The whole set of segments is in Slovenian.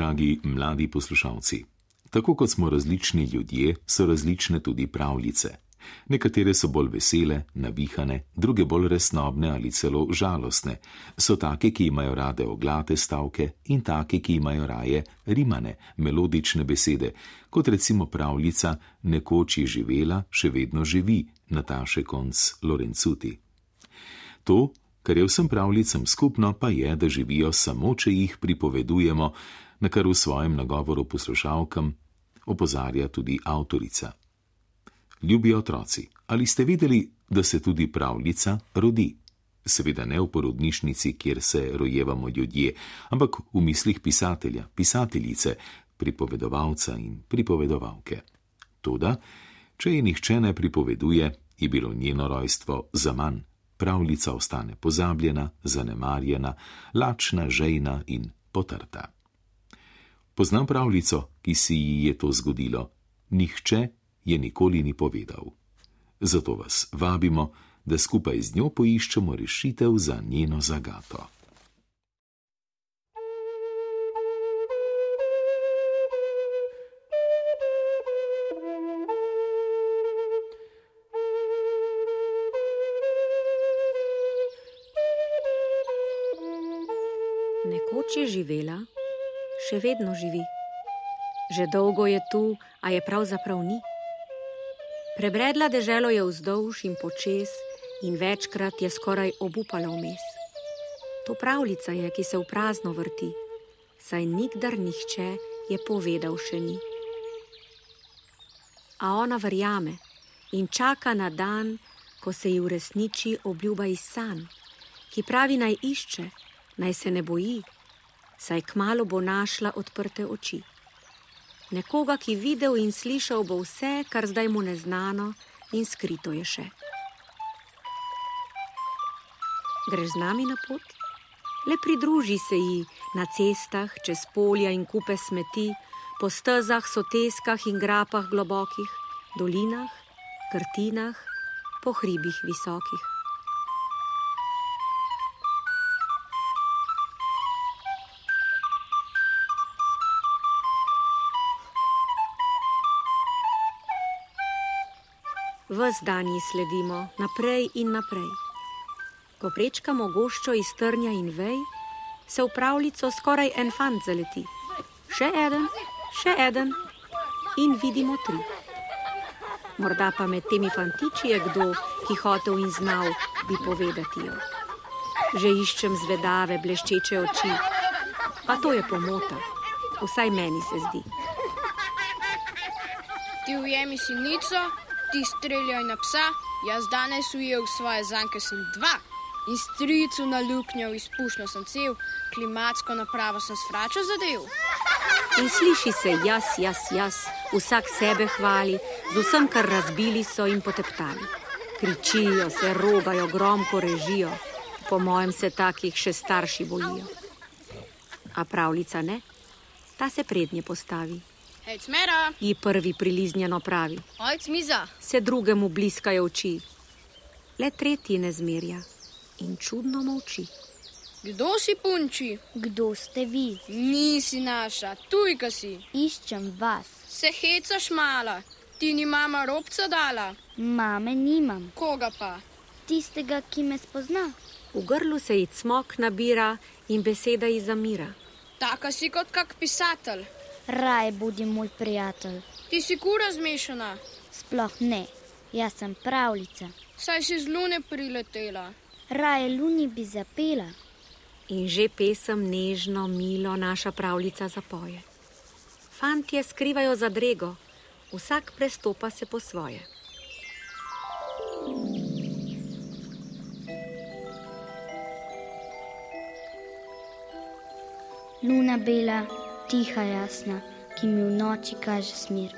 dragi mladi poslušalci. Tako kot smo različni ljudje, so različne tudi pravljice. Nekatere so bolj vesele, navihane, druge bolj resnobne ali celo žalostne. So take, ki imajo rade oglate stavke in take, ki imajo raje rimane, melodične besede, kot recimo pravljica Nekoč je živela, še vedno živi, Nataše konc Lorencuti. To, kar je vsem pravljicam skupno, pa je, da živijo samo, če jih pripovedujemo, na kar v svojem nagovoru poslušalkam opozarja tudi avtorica. Ljubi otroci, ali ste vedeli, da se tudi pravljica rodi? Seveda ne v porodnišnici, kjer se rojevamo ljudje, ampak v mislih pisatelja, pisateljice, pripovedovalca in pripovedovalke. Toda, če je nihče ne pripoveduje, je bilo njeno rojstvo za manj pravljica ostane pozabljena, zanemarjena, lačna, žejna in potrta. Poznam pravljico, ki si ji je to zgodilo, nihče je nikoli ni povedal. Zato vas vabimo, da skupaj z njo poiščemo rešitev za njeno zagato. Nekoč je živela, še vedno živi. Že dolgo je tu, a je pravzaprav ni. Prebredla deželo je vzdolž in počes, in večkrat je skoraj obupala vmes. To pravljica je, ki se v prazno vrti, saj nikdar nihče je povedal še ni. A ona verjame in čaka na dan, ko se ji uresniči obljuba iz san, ki pravi naj išče naj se ne boji, saj kmalo bo našla odprte oči. Nekoga, ki videl in slišal bo vse, kar zdaj mu neznano in skrito je še. Greš z nami na pot? Le pridruži se ji na cestah, čez polja in kupe smeti, po stezah, soteskah in grapah globokih, dolinah, krtinah, po hribih visokih. Ves dan ji sledimo, naprej in naprej. Ko prečkamo goščo iz trnja in vej, se v pravljico skoraj en fant zaleti. Še en, še en in vidimo tri. Morda pa med temi fantiči je kdo, ki hotel in znal bi povedati jo. Že iščem zvedave, bleščeče oči, pa to je pomota, vsaj meni se zdi. Ti ujemi si nico, ti streljajo na psa, jaz danes ujel svoje zanke sem dva. In stricu na luknjo izpušno sem cel, klimatsko napravo sem svračal zadev. In sliši se jaz, jaz, jaz, vsak sebe hvali, z vsem, kar razbili so in poteptali. Kričijo se, rogajo, gromko režijo, po mojem se takih še starši bojijo. A pravljica ne, ta se prednje postavi. Hej, smera! Ji prvi priliznjeno pravi. Ojc miza! Se drugemu bliskajo oči. Le tretji ne zmerja in čudno molči. Kdo si punči? Kdo ste vi? Nisi naša, tujka si. Iščem vas. Se hecaš mala, ti ni mama robca dala. Mame nimam. Koga pa? Tistega, ki me spozna. V grlu se ji cmok nabira in beseda ji zamira. Taka si kot kak pisatelj. Raj bodi moj prijatelj. Ti si kura zmešana, Sploh ne, jaz sem pravljica. saj si z lune priletela. Raje luni bi zapela. In že pesem nežno, milo naša pravljica zapoje. Fantje skrivajo zadrego, vsak prestopa se po svoje. Luna bela, tiha jasna, ki mi v noči kaže smer.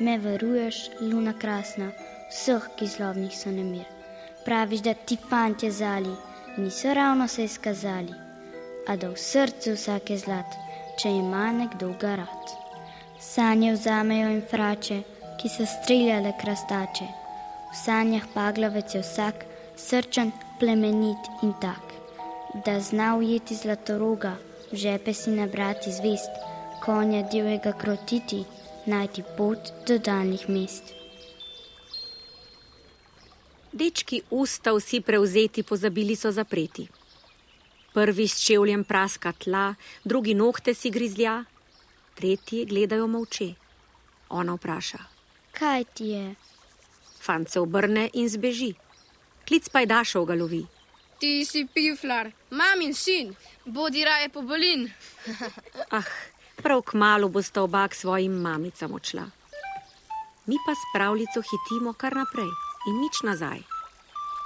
Me varuješ, luna krasna, vseh, ki zlobnih so nemir. Praviš, da ti fantje zali, niso ravno se izkazali, a da v srcu vsak je zlat, če ima nekdo garat. Sanje vzamejo in frače, ki so streljale krastače. V sanjah paglavec je vsak, srčen, plemenit in tak, da zna ujeti zlatoroga, v žepe si nabrati zvest, konja divjega krotiti, najti pot do daljnih mest. Dečki usta vsi prevzeti pozabili so zapreti. Prvi s čevljem praska tla, drugi nohte si grizlja, tretji gledajo molče. Ona vpraša: Kaj ti je? Fant se obrne in zbeži. Klic pajdašov ga lovi. Ti si piflar, mamin sin, bodi raje pobolin. Ah, prav k malu bosta oba k svojim mamicam odšla. Mi pa s pravljico hitimo kar naprej in nič nazaj.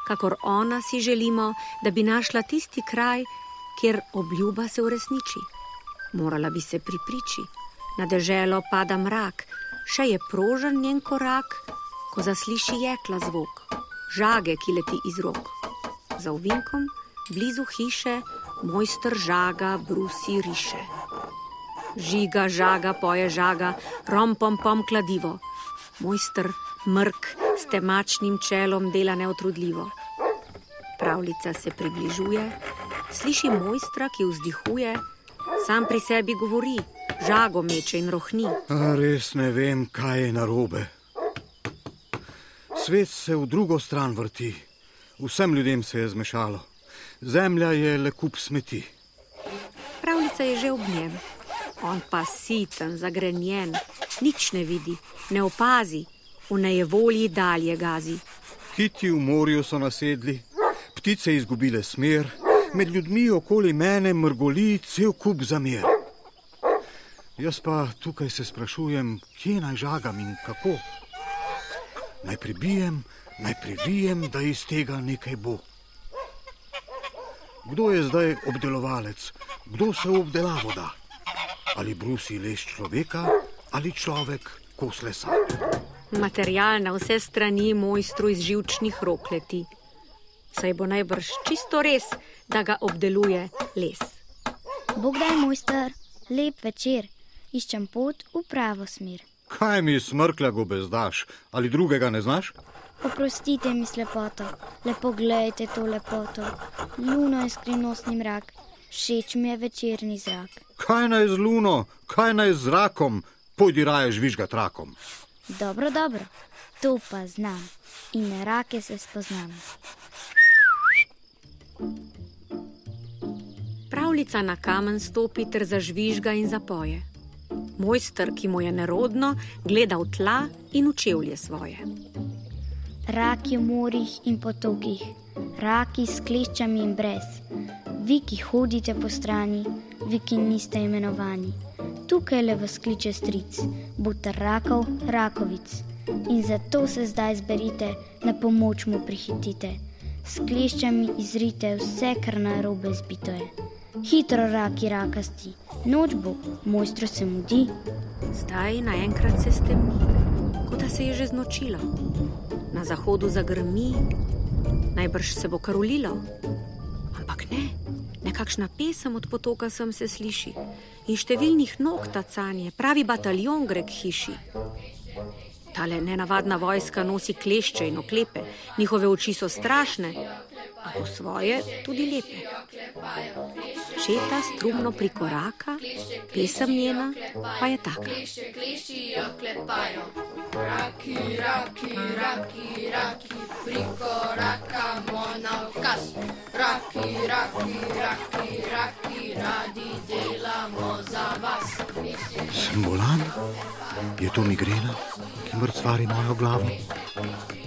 Kakor ona si želimo, da bi našla tisti kraj, kjer obljuba se uresniči. Morala bi se pripriči, na deželo pada mrak, še je prožen njen korak, ko zasliši jekla zvok, žage, ki leti iz rok. Za uvinkom, blizu hiše, mojster žaga brusi riše. Žiga, žaga, poje žaga, rompom pom kladivo. Mojster mrk s temačnim čelom dela neotrudljivo. Pravljica se približuje, sliši mojstra, ki vzdihuje, sam pri sebi govori, žago meče in rohni. A, res ne vem, kaj je narobe. Svet se v drugo stran vrti, vsem ljudem se je zmešalo. Zemlja je le kup smeti. Pravljica je že ob njem, on pa siten, zagrenjen, nič ne vidi, ne opazi, v nejevolji dalje gazi. Kiti v morju so nasedli, ptice izgubile smer, med ljudmi okoli mene mrgoli cel kup zamer. Jaz pa tukaj se sprašujem, kje naj žagam in kako. Naj prebijem, naj prebijem, da iz tega nekaj bo. Kdo je zdaj obdelovalec, kdo se v obdelavo da? Ali brusi les človeka, ali človek kos lesa. Material na vse strani mojstru iz živčnih rok leti. Saj bo najbrž čisto res, da ga obdeluje les. Bog daj, mojster, lep večer, iščem pot v pravo smer. Kaj mi smrklja gobe zdaš, ali drugega ne znaš? Oprostite mi slepoto, lepo gledajte to lepoto. Luno je skrivnostni mrak, všeč mi je večerni zrak. Kaj naj z luno, kaj naj z zrakom, pojdi raje žvižga trakom. Dobro, dobro, to pa znam in rake se spoznam. Pravljica na kamen stopi ter zažvižga in zapoje. Mojster, ki mu je nerodno, gleda v tla in v čevlje svoje. Raki v morjih in potokih, raki s kleščami in brez. Vi, ki hodite po strani, vi, ki niste imenovani. Tukaj le vas kliče stric, bote rakov, rakovic. In zato se zdaj zberite, na pomoč mu prihitite. S kleščami izrite vse, kar na robe zbito je. Hitro raki rakasti, noč bo, mojstro se mudi. Zdaj naenkrat se stemni, kot da se je že znočilo. Na zahodu zagrmi, najbrž se bo karulilo. Ampak ne, nekakšna pesem od potoka sem se sliši. In številnih nog tacanje, pravi bataljon gre k hiši. Tale nenavadna vojska nosi klešče in oklepe, njihove oči so strašne, a po svoje tudi lepe. Četa strumno prikoraka, pesem njena pa je taka. Raki, raki, raki, raki, prikorakamo na ukaz. Raki, raki, raki, raki, radi delamo za vas. Sem bolan? Je to migrena, ki mrcvari mojo glavo?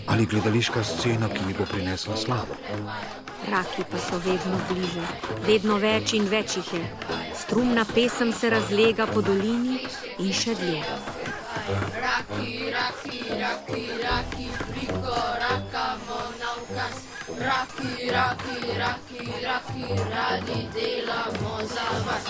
Ali gledališka scena, ki mi bo prinesla slavo? Raki pa so vedno bliže, vedno več in več jih je. Strumna pesem se razlega po dolini in še dlje. Raki, raki, raki, raki, prikorakamo na ukaz. Raki, raki, raki, raki, radi delamo za vas.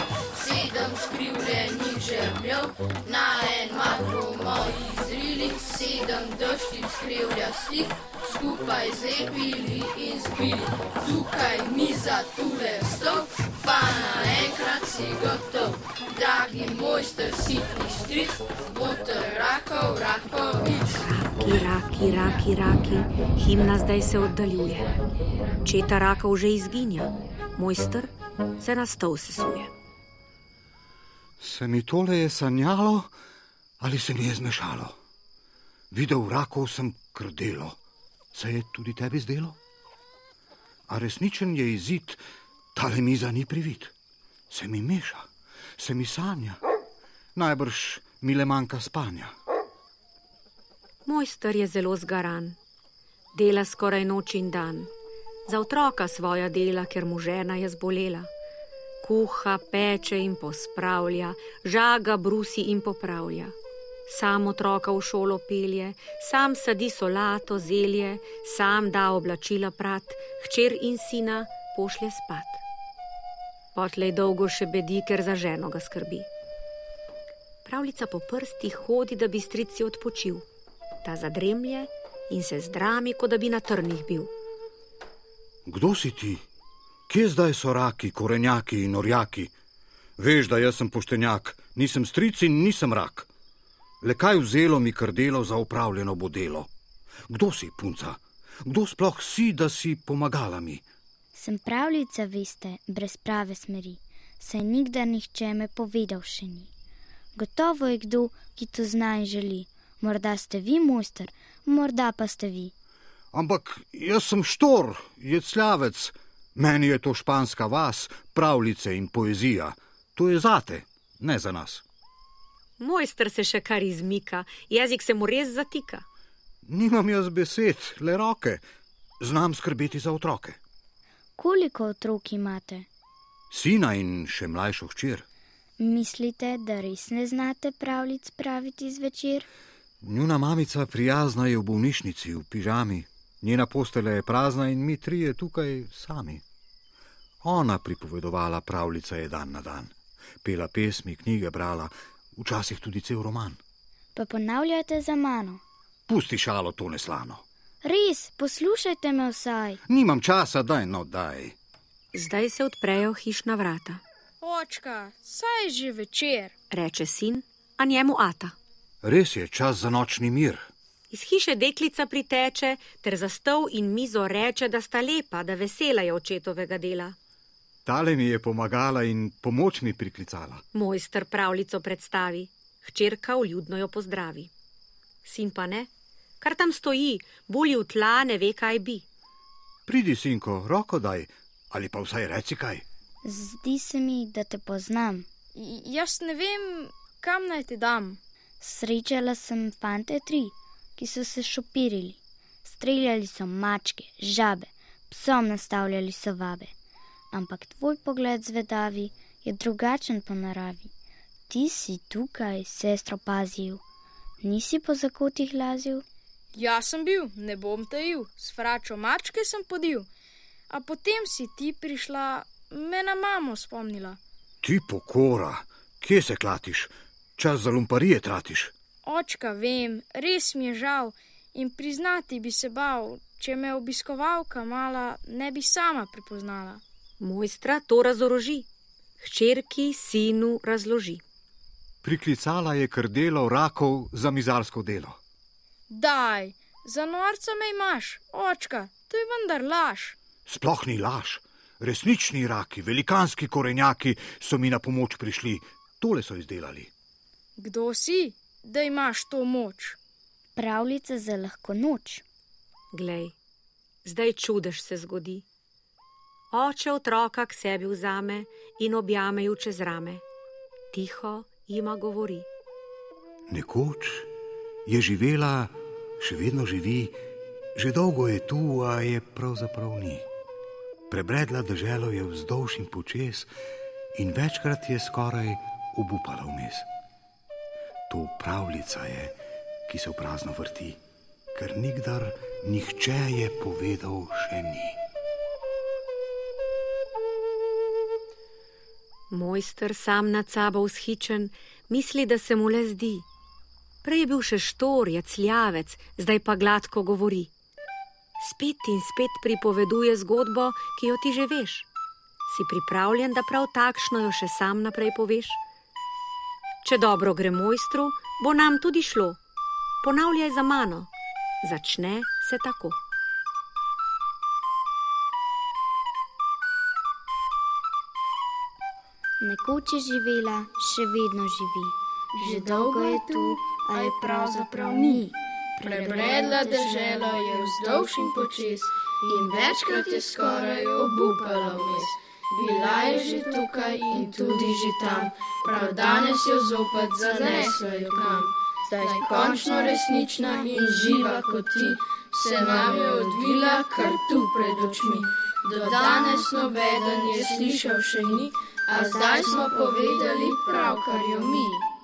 Sedem skrivljenih žemljev, na en mat bomo izrili, sedem deščic skrivlja slik, skupaj zlepili in zbili. Tukaj miza, tule stol, pa naenkrat si gotov. Dragi mojster, sitni stric, bote rakov, rakovic. Raki, raki, raki, raki, himna zdaj se oddaljuje. Četa rakov že izginja, mojster se na stol sesuje. Se mi tole je sanjalo ali se mi je zmešalo? Videl rakov sem krdelo, se je tudi tebi zdelo? A resničen je izid, tale miza ni privid, se mi meša, se mi sanja, najbrž mi le manjka spanja. Mojster je zelo zgaran, dela skoraj noč in dan, za otroka svoja dela, ker mu žena je zbolela. Kuha, peče in pospravlja, žaga, brusi in popravlja. Sam otroka v šolo pelje, sam sadi solato, zelje, sam da oblačila prat, hčer in sina pošlje spat. Potlej dolgo še bedi, ker za ženo ga skrbi. Pravljica po prstih hodi, da bi strici odpočil. Ta zadremlje in se zdrami, kot da bi na trnih bil. Kdo si ti? Kje zdaj so raki, korenjaki in orjaki? Veš, da jaz sem poštenjak, nisem stric in nisem rak. Le kaj vzelo mi krdelo za upravljeno bo delo? Kdo si, punca? Kdo sploh si, da si pomagala mi? Sem pravljica, veste, brez prave smeri, saj nikdar nihče me povedal še ni. Gotovo je kdo, ki to zna in želi. Morda ste vi, mojster, morda pa ste vi. Ampak jaz sem štor, jecljavec, meni je to španska vas, pravljice in poezija. To je zate, ne za nas. Mojster se še kar izmika, jezik se mu res zatika. Nimam jaz besed, le roke, znam skrbeti za otroke. Koliko otrok imate? Sina in še mlajšo hčer. Mislite, da res ne znate pravljic praviti zvečer? Njuna mamica prijazna je v bolnišnici v pižami, njena postelja je prazna in mi trije tukaj sami. Ona pripovedovala pravljice je dan na dan, pela pesmi, knjige brala, včasih tudi cel roman. Pa ponavljate za mano. Pusti šalo to neslano. Res, poslušajte me vsaj. Nimam časa, daj no daj. Zdaj se odprejo hišna vrata, Očka, saj je že večer. reče sin, a njemu ata. Res je čas za nočni mir. Iz hiše deklica priteče ter za stol in mizo reče, da sta lepa, da vesela je očetovega dela. Tale mi je pomagala in pomoč mi priklicala. Mojster pravljico predstavi, hčerka vljudno jo pozdravi. Sin pa ne, kar tam stoji, bulji v tla, ne ve, kaj bi. Pridi, sinko, roko daj, ali pa vsaj reci kaj. Zdi se mi, da te poznam. J jaz ne vem, kam naj te dam. Srečala sem fante tri, ki so se šopirili. Streljali so mačke, žabe, psom nastavljali so vabe. Ampak tvoj pogled zvedavi je drugačen po naravi. Ti si tukaj, sestro, pazil, nisi po zakotih lazil. Jaz sem bil, ne bom tajil, s fračo mačke sem podil. A potem si ti prišla, me na mamo spomnila. Ti pokora, kje se klatiš, čas za lumparije tratiš. Očka, vem, res mi je žal in priznati bi se bal, če me obiskovalka mala ne bi sama prepoznala. Mojstra to razoroži, hčerki sinu razloži. Priklicala je krdelo rakov za mizarsko delo. Daj, za norca me imaš, očka, to je vendar laž. Sploh ni laž. Resnični raki, velikanski korenjaki so mi na pomoč prišli. Tole so izdelali. Kdo si, da imaš to moč? Pravljica za lahko noč. Glej, zdaj čudež se zgodi. Oče otroka k sebi vzame in objame ju čez rame. Tiho jima govori. Nekoč je živela, še vedno živi, že dolgo je tu, a je pravzaprav ni. Prebredla deželo je vzdolž in počes in večkrat je skoraj obupala vmes. To pravljica je, ki se v prazno vrti, ker nikdar nihče je povedal še ni. Mojster sam nad sabo vzhičen, misli, da se mu le zdi. Prej je bil še štor, je cljavec, zdaj pa gladko govori. Spet in spet pripoveduje zgodbo, ki jo ti že veš. Si pripravljen, da prav takšno jo še sam naprej poveš? Če dobro gre mojstru, bo nam tudi šlo. Ponavljaj za mano. Začne se tako. Nekoč je živela, še vedno živi. Že dolgo je tu, a je pravzaprav ni. Prebredla dežela je vzdolž in počes in večkrat je skoraj obupala vmes. Bila je že tukaj in tudi že tam, prav danes jo zopet zanesla je kam. Zdaj je končno resnična in živa kot ti, se nam je odvila kar tu pred očmi. Do danes nobeden je slišal še ni, a zdaj smo povedali pravkar jo mi.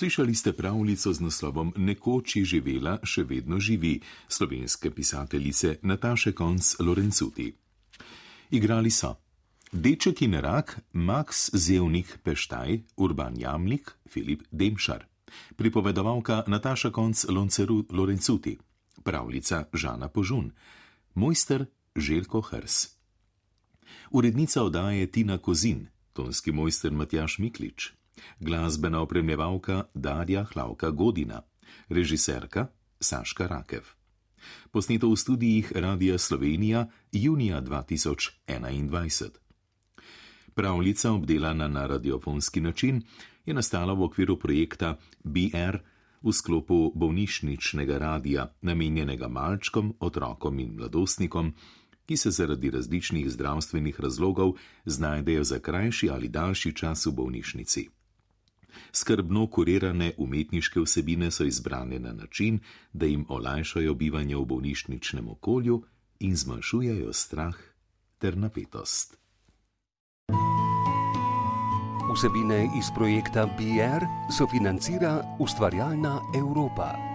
Slišali ste pravljico z naslovom Nekoč je živela, še vedno živi slovenske pisateljice Nataše Konc Lorencuti. Igrali so Deček in rak, Max Zevnik Peštaj, Urban Jamlik, Filip Demšar, pripovedovalka Nataša Konc Lorencuti, pravljica Žana Požun, mojster Željko Hrs. Urednica oddaje Tina Kozin, tonski mojster Matjaš Miklič glasbena opremljevalka Darja Hlavka Godina, režiserka Saška Rakev. Posneto v studijih Radia Slovenija junija 2021. Pravljica, obdelana na radiofonski način, je nastala v okviru projekta BR v sklopu bolnišničnega radija, namenjenega malčkom, otrokom in mladostnikom, ki se zaradi različnih zdravstvenih razlogov znajdejo za krajši ali daljši čas v bolnišnici. Skrbno kurirane umetniške vsebine so izbrane na način, da jim olajšajo bivanje v bolnišničnem okolju in zmanjšujejo strah ter napetost. Vsebine iz projekta BR sofinancira ustvarjalna Evropa.